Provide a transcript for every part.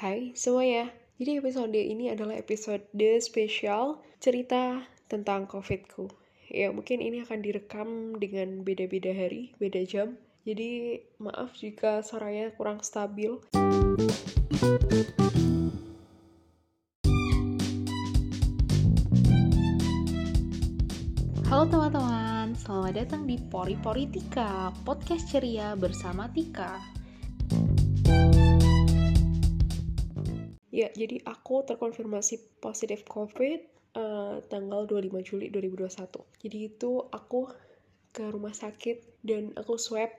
Hai semuanya, jadi episode ini adalah episode spesial cerita tentang COVID-ku. Ya mungkin ini akan direkam dengan beda-beda hari, beda jam. Jadi maaf jika suaranya kurang stabil. Halo teman-teman, selamat datang di Pori Pori Tika, podcast ceria bersama Tika. Ya, jadi aku terkonfirmasi positif COVID uh, tanggal 25 Juli 2021. Jadi itu aku ke rumah sakit dan aku swab,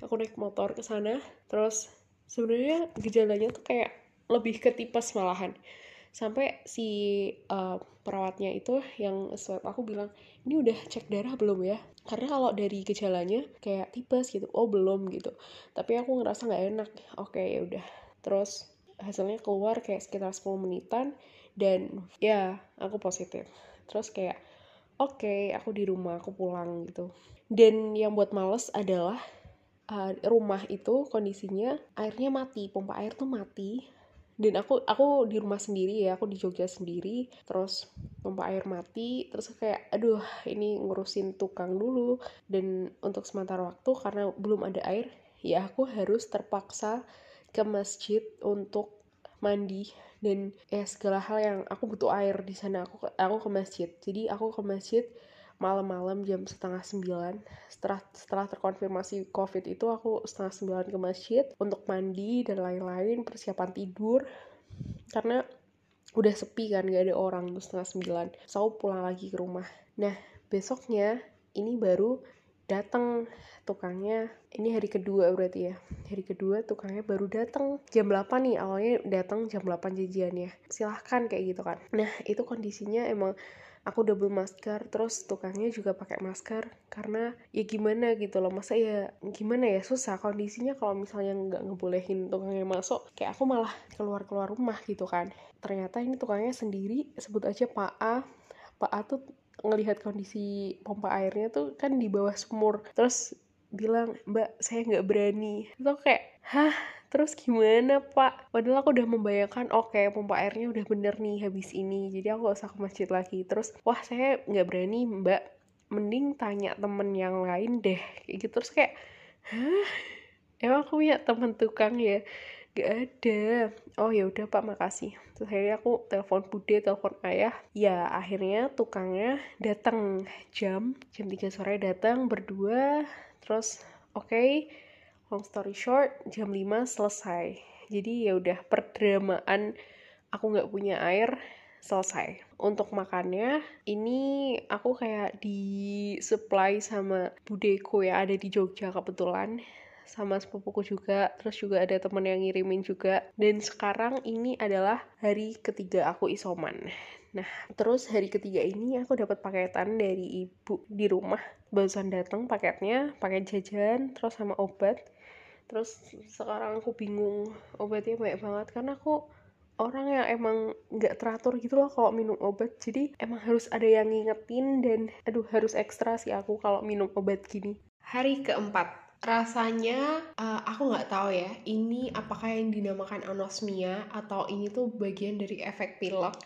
aku naik motor ke sana. Terus sebenarnya gejalanya tuh kayak lebih ke tipes malahan. Sampai si uh, perawatnya itu yang swab aku bilang, "Ini udah cek darah belum ya?" Karena kalau dari gejalanya kayak tipes gitu, oh belum gitu. Tapi aku ngerasa nggak enak. Oke, ya udah. Terus hasilnya keluar kayak sekitar 10 menitan dan ya aku positif. Terus kayak oke okay, aku di rumah aku pulang gitu. Dan yang buat males adalah uh, rumah itu kondisinya airnya mati pompa air tuh mati. Dan aku aku di rumah sendiri ya aku di Jogja sendiri. Terus pompa air mati terus kayak aduh ini ngurusin tukang dulu. Dan untuk sementara waktu karena belum ada air ya aku harus terpaksa ke masjid untuk mandi dan ya segala hal yang aku butuh air di sana. Aku aku ke masjid. Jadi aku ke masjid malam-malam jam setengah sembilan. Setelah setelah terkonfirmasi covid itu aku setengah sembilan ke masjid untuk mandi dan lain-lain persiapan tidur. Karena udah sepi kan gak ada orang tuh setengah sembilan. So pulang lagi ke rumah. Nah besoknya ini baru datang tukangnya ini hari kedua berarti ya hari kedua tukangnya baru datang jam 8 nih awalnya datang jam 8 janjiannya silahkan kayak gitu kan. Nah itu kondisinya emang aku double masker terus tukangnya juga pakai masker karena ya gimana gitu loh masa ya gimana ya susah kondisinya kalau misalnya nggak ngebolehin tukangnya masuk kayak aku malah keluar keluar rumah gitu kan. Ternyata ini tukangnya sendiri sebut aja Pak A Pak A tuh ngelihat kondisi pompa airnya tuh kan di bawah sumur. Terus bilang mbak saya nggak berani. Itu kayak hah? Terus gimana pak? Padahal aku udah membayangkan oke okay, pompa airnya udah bener nih habis ini jadi aku gak usah ke masjid lagi. Terus wah saya nggak berani mbak. Mending tanya temen yang lain deh. Kayak gitu. Terus kayak hah? Emang aku punya temen tukang ya gak ada. Oh ya udah pak makasih. Terus akhirnya aku telepon bude telepon ayah. Ya akhirnya tukangnya datang jam jam 3 sore datang berdua. Terus oke okay, long story short jam 5 selesai. Jadi ya udah perdramaan aku nggak punya air selesai. Untuk makannya ini aku kayak di supply sama budeku yang ada di Jogja kebetulan sama sepupuku juga terus juga ada temen yang ngirimin juga. Dan sekarang ini adalah hari ketiga aku isoman. Nah terus hari ketiga ini aku dapat paketan dari ibu di rumah. Barusan datang paketnya paket jajan terus sama obat. Terus sekarang aku bingung obatnya banyak banget. Karena aku orang yang emang nggak teratur gitu loh kalau minum obat. Jadi emang harus ada yang ngingetin dan aduh harus ekstra sih aku kalau minum obat gini. Hari keempat rasanya uh, aku nggak tahu ya ini apakah yang dinamakan anosmia atau ini tuh bagian dari efek pilek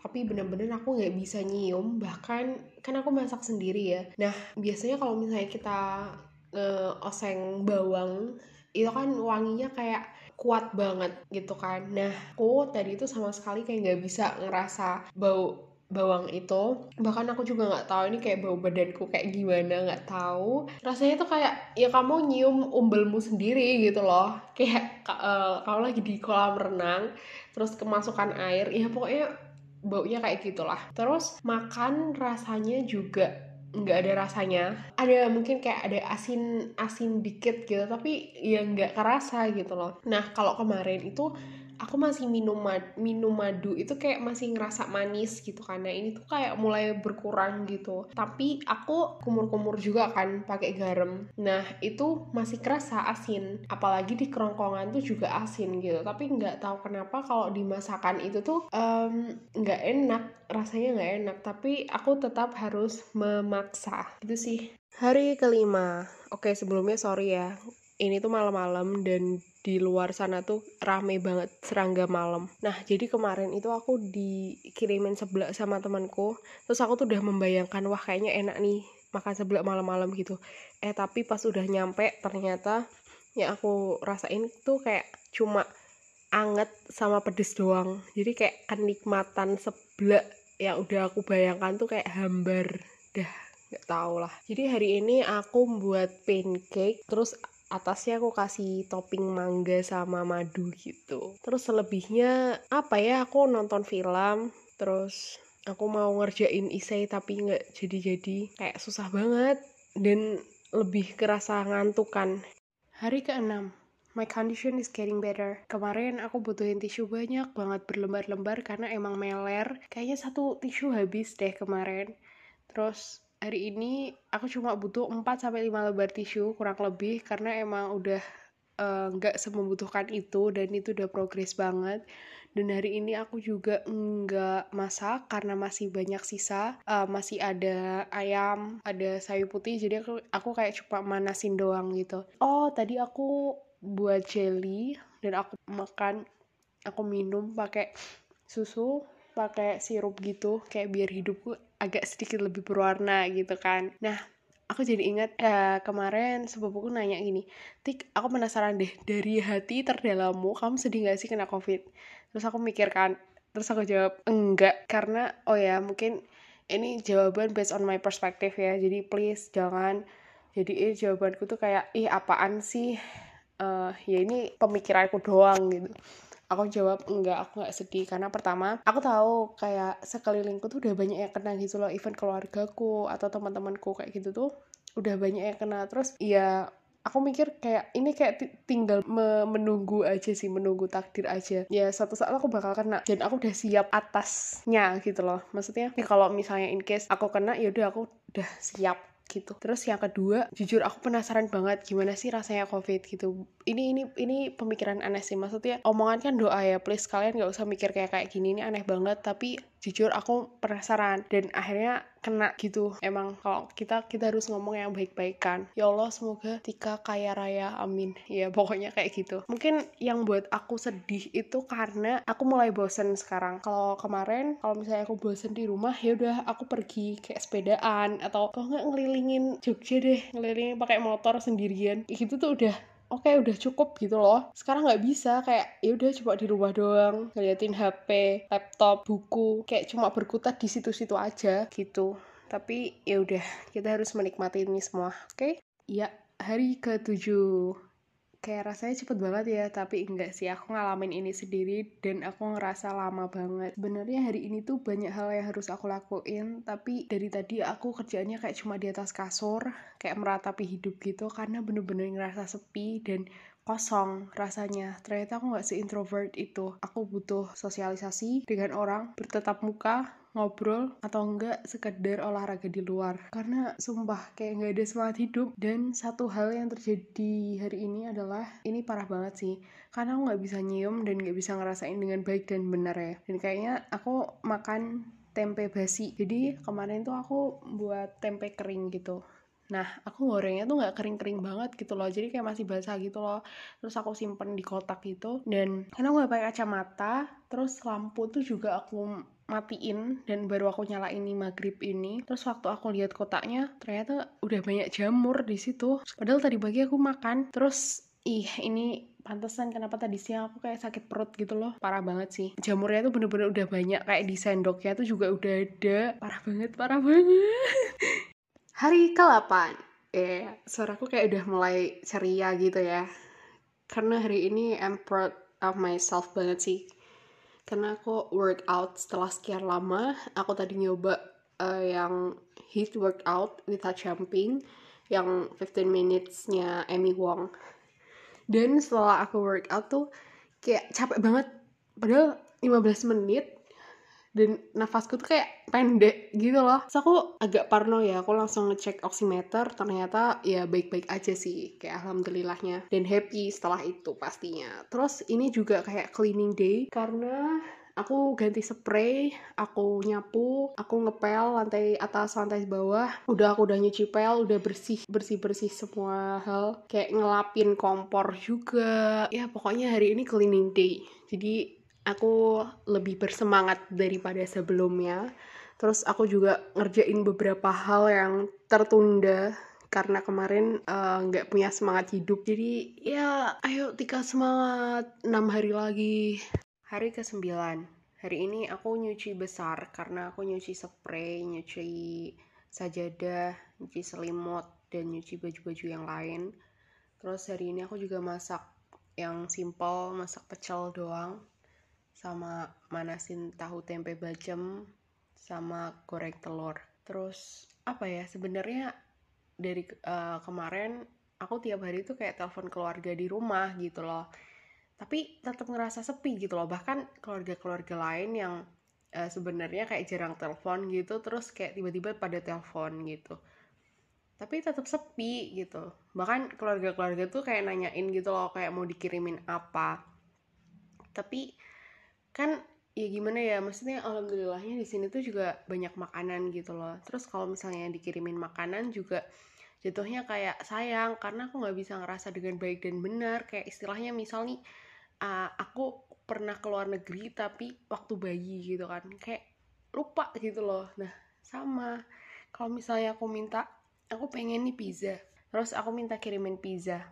tapi bener-bener aku nggak bisa nyium bahkan kan aku masak sendiri ya. Nah biasanya kalau misalnya kita uh, oseng bawang itu kan wanginya kayak kuat banget gitu kan. Nah aku tadi itu sama sekali kayak nggak bisa ngerasa bau bawang itu. Bahkan aku juga nggak tahu ini kayak bau badanku kayak gimana nggak tahu. Rasanya tuh kayak ya kamu nyium umbelmu sendiri gitu loh. Kayak uh, kalau lagi di kolam renang terus kemasukan air ya pokoknya baunya kayak gitulah. Terus makan rasanya juga nggak ada rasanya. Ada mungkin kayak ada asin asin dikit gitu tapi ya nggak kerasa gitu loh. Nah kalau kemarin itu aku masih minum mad, minum madu itu kayak masih ngerasa manis gitu karena ini tuh kayak mulai berkurang gitu. Tapi aku kumur-kumur juga kan pakai garam. Nah itu masih kerasa asin. Apalagi di kerongkongan tuh juga asin gitu. Tapi nggak tahu kenapa kalau di masakan itu tuh nggak um, enak. Rasanya nggak enak. Tapi aku tetap harus memaksa. Itu sih. Hari kelima. Oke sebelumnya sorry ya ini tuh malam-malam dan di luar sana tuh rame banget serangga malam. Nah, jadi kemarin itu aku dikirimin sebelah sama temanku. Terus aku tuh udah membayangkan, wah kayaknya enak nih makan sebelah malam-malam gitu. Eh, tapi pas udah nyampe ternyata yang aku rasain tuh kayak cuma anget sama pedes doang. Jadi kayak kenikmatan sebelah yang udah aku bayangkan tuh kayak hambar. Dah, nggak tau lah. Jadi hari ini aku buat pancake, terus atasnya aku kasih topping mangga sama madu gitu terus selebihnya apa ya aku nonton film terus aku mau ngerjain isai tapi nggak jadi-jadi kayak susah banget dan lebih kerasa ngantuk kan hari keenam My condition is getting better. Kemarin aku butuhin tisu banyak banget berlembar-lembar karena emang meler. Kayaknya satu tisu habis deh kemarin. Terus hari ini aku cuma butuh 4 sampai 5 lembar tisu kurang lebih karena emang udah eh, nggak uh, semembutuhkan itu dan itu udah progres banget. Dan hari ini aku juga nggak masak karena masih banyak sisa uh, masih ada ayam ada sayur putih jadi aku aku kayak cuma manasin doang gitu. Oh tadi aku buat jelly dan aku makan aku minum pakai susu pakai sirup gitu kayak biar hidupku agak sedikit lebih berwarna gitu kan. Nah aku jadi ingat uh, kemarin sepupuku nanya gini tik aku penasaran deh dari hati terdalammu kamu sedih gak sih kena covid? Terus aku mikir kan terus aku jawab enggak karena oh ya mungkin ini jawaban based on my perspective ya jadi please jangan. Jadi eh, jawabanku tuh kayak ih apaan sih? Uh, ya ini pemikiranku doang gitu aku jawab enggak aku nggak sedih. Karena pertama aku tahu kayak sekelilingku tuh udah banyak yang kena gitu loh. Even keluargaku atau teman-temanku kayak gitu tuh udah banyak yang kena. Terus ya aku mikir kayak ini kayak tinggal me menunggu aja sih menunggu takdir aja. Ya suatu saat aku bakal kena dan aku udah siap atasnya gitu loh. Maksudnya nih kalau misalnya in case aku kena ya udah aku udah siap gitu. Terus yang kedua, jujur aku penasaran banget gimana sih rasanya COVID gitu. Ini ini ini pemikiran aneh sih maksudnya. Omongan kan doa ya, please kalian nggak usah mikir kayak kayak gini ini aneh banget. Tapi jujur aku penasaran dan akhirnya kena gitu. Emang kalau kita kita harus ngomong yang baik-baik kan. Ya Allah semoga Tika kaya raya amin. Ya pokoknya kayak gitu. Mungkin yang buat aku sedih itu karena aku mulai bosen sekarang. Kalau kemarin kalau misalnya aku bosen di rumah ya udah aku pergi kayak sepedaan atau kalau nggak ngelilingin Jogja deh ngelilingin pakai motor sendirian. Gitu tuh udah oke okay, udah cukup gitu loh. Sekarang nggak bisa kayak ya udah coba di rumah doang ngeliatin HP laptop buku kayak cuma berkutat di situ-situ aja gitu. Tapi ya udah kita harus menikmati ini semua oke? Okay? ya hari ketujuh kayak rasanya cepet banget ya tapi enggak sih. Aku ngalamin ini sendiri dan aku ngerasa lama banget. Sebenarnya hari ini tuh banyak hal yang harus aku lakuin tapi dari tadi aku kerjaannya kayak cuma di atas kasur kayak meratapi hidup gitu karena bener-bener ngerasa sepi dan kosong rasanya. Ternyata aku nggak seintrovert itu. Aku butuh sosialisasi dengan orang bertetap muka ngobrol atau enggak sekedar olahraga di luar. Karena sumpah kayak nggak ada semangat hidup. Dan satu hal yang terjadi hari ini adalah ini parah banget sih. Karena aku nggak bisa nyium dan nggak bisa ngerasain dengan baik dan benar ya. Dan kayaknya aku makan tempe basi. Jadi kemarin tuh aku buat tempe kering gitu Nah, aku gorengnya tuh nggak kering-kering banget gitu loh. Jadi kayak masih basah gitu loh. Terus aku simpen di kotak gitu. Dan karena aku gak pakai kacamata, terus lampu tuh juga aku matiin dan baru aku nyalain ini maghrib ini terus waktu aku lihat kotaknya ternyata udah banyak jamur di situ padahal tadi pagi aku makan terus ih ini pantesan kenapa tadi siang aku kayak sakit perut gitu loh parah banget sih jamurnya tuh bener-bener udah banyak kayak di sendoknya tuh juga udah ada parah banget parah banget hari ke-8 eh suaraku kayak udah mulai ceria gitu ya. Karena hari ini I'm proud of myself banget sih. Karena aku workout setelah sekian lama. Aku tadi nyoba uh, yang hit workout without jumping yang 15 minutes-nya Amy Wong. Dan setelah aku workout tuh kayak capek banget. Padahal 15 menit dan nafasku tuh kayak pendek gitu loh. So aku agak parno ya, aku langsung ngecek oximeter, ternyata ya baik-baik aja sih, kayak alhamdulillahnya. Dan happy setelah itu pastinya. Terus ini juga kayak cleaning day, karena aku ganti spray aku nyapu aku ngepel lantai atas lantai bawah udah aku udah nyuci pel udah bersih bersih bersih semua hal kayak ngelapin kompor juga ya pokoknya hari ini cleaning day jadi aku lebih bersemangat daripada sebelumnya. Terus aku juga ngerjain beberapa hal yang tertunda karena kemarin eh, nggak uh, punya semangat hidup. Jadi ya ayo Tika semangat 6 hari lagi. Hari ke 9 hari ini aku nyuci besar karena aku nyuci spray nyuci sajadah nyuci selimut dan nyuci baju-baju yang lain. Terus hari ini aku juga masak yang simple masak pecel doang sama manasin tahu tempe bacem sama goreng telur. Terus apa ya sebenarnya dari uh, kemarin aku tiap hari tuh kayak telepon keluarga di rumah gitu loh. Tapi tetap ngerasa sepi gitu loh. Bahkan keluarga-keluarga lain yang uh, sebenarnya kayak jarang telepon gitu terus kayak tiba-tiba pada telepon gitu. Tapi tetap sepi gitu. Bahkan keluarga-keluarga tuh kayak nanyain gitu loh kayak mau dikirimin apa. Tapi kan ya gimana ya maksudnya alhamdulillahnya di sini tuh juga banyak makanan gitu loh. Terus kalau misalnya dikirimin makanan juga jatuhnya kayak sayang karena aku nggak bisa ngerasa dengan baik dan benar. Kayak istilahnya misal nih uh, aku pernah ke luar negeri tapi waktu bayi gitu kan kayak lupa gitu loh. Nah sama. Kalau misalnya aku minta aku pengen nih pizza. Terus aku minta kirimin pizza.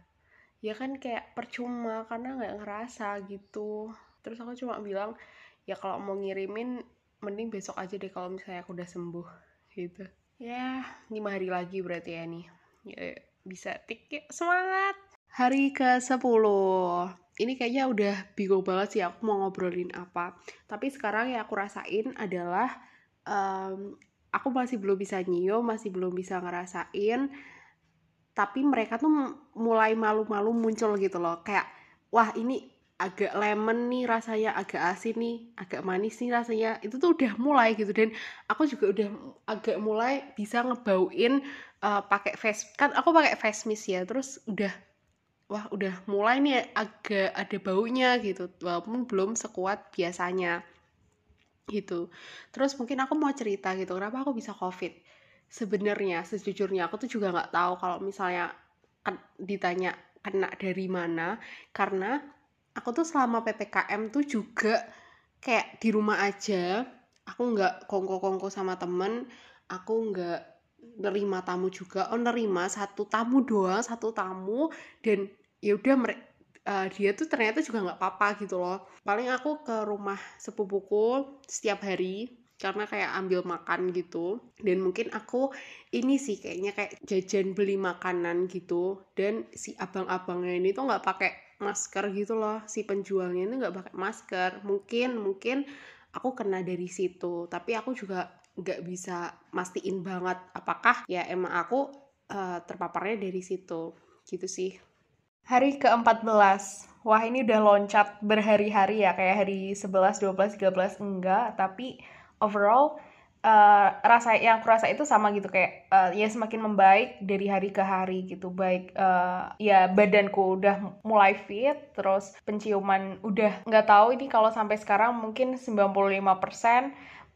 Ya kan kayak percuma karena nggak ngerasa gitu terus aku cuma bilang ya kalau mau ngirimin mending besok aja deh kalau misalnya aku udah sembuh gitu. Ya lima hari lagi berarti ya nih. Ya, bisa tik ya, semangat. Hari ke 10 ini kayaknya udah bingung banget sih aku mau ngobrolin apa. Tapi sekarang yang aku rasain adalah um, aku masih belum bisa nyium masih belum bisa ngerasain. Tapi mereka tuh mulai malu-malu muncul gitu loh. Kayak wah ini agak lemon nih rasanya agak asin nih agak manis nih rasanya. Itu tuh udah mulai gitu dan aku juga udah agak mulai bisa ngebauin uh, pakai face kan aku pakai face mist ya terus udah wah udah mulai nih agak ada baunya gitu walaupun belum sekuat biasanya gitu. Terus mungkin aku mau cerita gitu kenapa aku bisa covid? Sebenarnya sejujurnya aku tuh juga nggak tahu kalau misalnya ditanya kena dari mana karena aku tuh selama ppkm tuh juga kayak di rumah aja. Aku nggak kongko-kongko sama temen aku nggak nerima tamu juga. Oh nerima satu tamu doang satu tamu. Dan ya udah uh, dia tuh ternyata juga nggak apa-apa gitu loh. Paling aku ke rumah sepupuku setiap hari karena kayak ambil makan gitu. Dan mungkin aku ini sih kayaknya kayak jajan beli makanan gitu. Dan si abang-abangnya ini tuh nggak pakai masker gitu loh. Si penjualnya ini nggak pakai masker. Mungkin mungkin aku kena dari situ. Tapi aku juga nggak bisa mastiin banget apakah ya emang aku uh, terpaparnya dari situ. Gitu sih. Hari ke-14 wah ini udah loncat berhari-hari ya. Kayak hari 11, 12, 13 enggak. Tapi overall uh, rasa yang aku rasa itu sama gitu kayak uh, ya semakin membaik dari hari ke hari gitu. Baik uh, ya badanku udah mulai fit terus penciuman udah nggak tahu ini kalau sampai sekarang mungkin 95%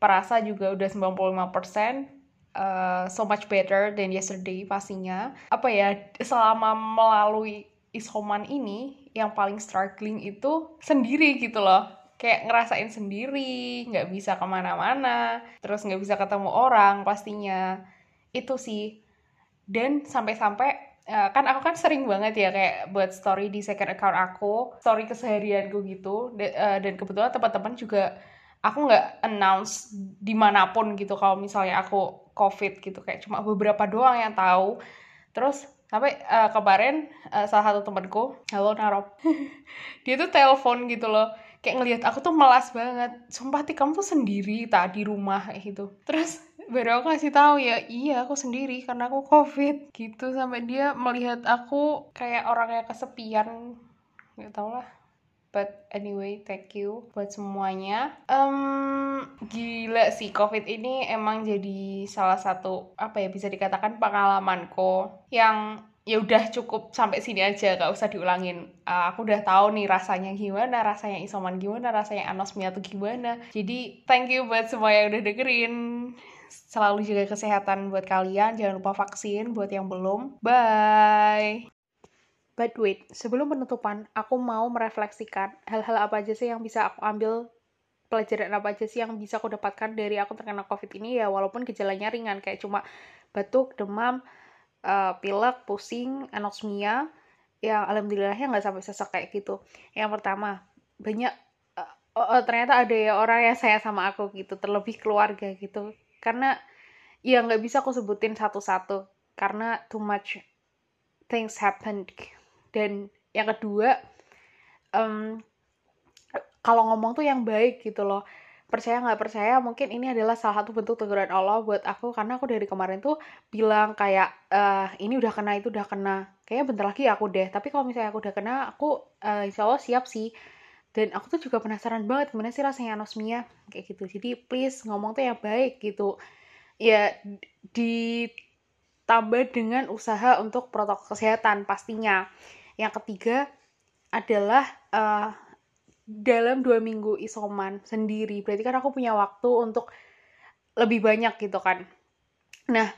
perasa juga udah 95% Uh, so much better than yesterday pastinya. Apa ya selama melalui isoman ini yang paling struggling itu sendiri gitu loh kayak ngerasain sendiri nggak bisa ke mana-mana terus nggak bisa ketemu orang pastinya. Itu sih. Dan sampai-sampai uh, kan aku kan sering banget ya kayak buat story di second account aku story keseharianku gitu. Uh, dan kebetulan teman-teman juga aku nggak announce di mana pun gitu kalau misalnya aku covid gitu. Kayak cuma beberapa doang yang tahu. Terus sampai uh, kemarin uh, salah satu temanku halo Narop dia tuh telepon gitu loh kayak ngelihat aku tuh melas banget. Sumpah ti kamu tuh sendiri tak di rumah kayak gitu. Terus baru aku kasih tahu ya iya aku sendiri karena aku covid. Gitu sampai dia melihat aku kayak orang yang kesepian. Nggak tau lah. But anyway thank you buat semuanya. Um, gila sih covid ini emang jadi salah satu apa ya bisa dikatakan pengalamanku yang ya udah cukup sampai sini aja gak usah diulangin. Uh, aku udah tahu nih rasanya gimana rasanya isoman gimana rasanya anosmia tuh gimana. Jadi thank you buat semua yang udah dengerin. Selalu jaga kesehatan buat kalian jangan lupa vaksin buat yang belum. Bye. But wait, sebelum penutupan, aku mau merefleksikan hal-hal apa aja sih yang bisa aku ambil pelajaran apa aja sih yang bisa aku dapatkan dari aku terkena COVID ini ya walaupun gejalanya ringan kayak cuma batuk, demam, uh, pilek, pusing, anosmia, yang alhamdulillahnya nggak sampai sesak kayak gitu. Yang pertama, banyak uh, oh, ternyata ada ya orang yang saya sama aku gitu, terlebih keluarga gitu. Karena ya nggak bisa aku sebutin satu-satu karena too much things happened. Dan yang kedua, um, kalau ngomong tuh yang baik gitu loh percaya nggak percaya mungkin ini adalah salah satu bentuk teguran Allah buat aku. Karena aku dari kemarin tuh bilang kayak uh, ini udah kena itu udah kena. Kayaknya bentar lagi aku deh. Tapi kalau misalnya aku udah kena aku uh, insya Allah siap sih. Dan aku tuh juga penasaran banget gimana sih rasanya anosmia kayak gitu. Jadi please ngomong tuh yang baik gitu. Ya ditambah dengan usaha untuk protokol kesehatan pastinya. Yang ketiga adalah uh, dalam dua minggu isoman sendiri. Berarti kan aku punya waktu untuk lebih banyak gitu kan. Nah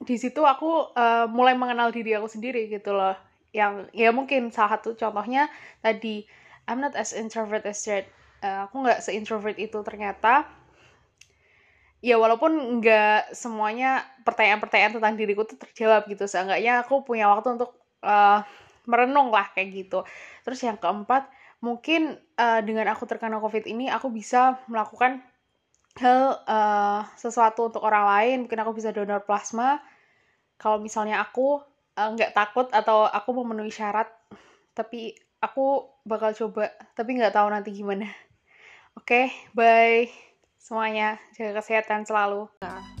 di situ aku uh, mulai mengenal diri aku sendiri gitu loh. Yang ya mungkin salah satu contohnya tadi I'm not as introvert as that. Uh, aku nggak se-introvert itu ternyata. Ya walaupun nggak semuanya pertanyaan-pertanyaan tentang diriku tuh terjawab gitu. Seenggaknya aku punya waktu untuk uh, merenung lah kayak gitu. Terus yang keempat mungkin uh, dengan aku terkena covid ini aku bisa melakukan hal uh, sesuatu untuk orang lain. Mungkin aku bisa donor plasma. Kalau misalnya aku eh, nggak uh, takut atau aku memenuhi syarat tapi aku bakal coba tapi nggak tahu nanti gimana. Oke okay, bye. Semuanya jaga kesehatan selalu. Nah.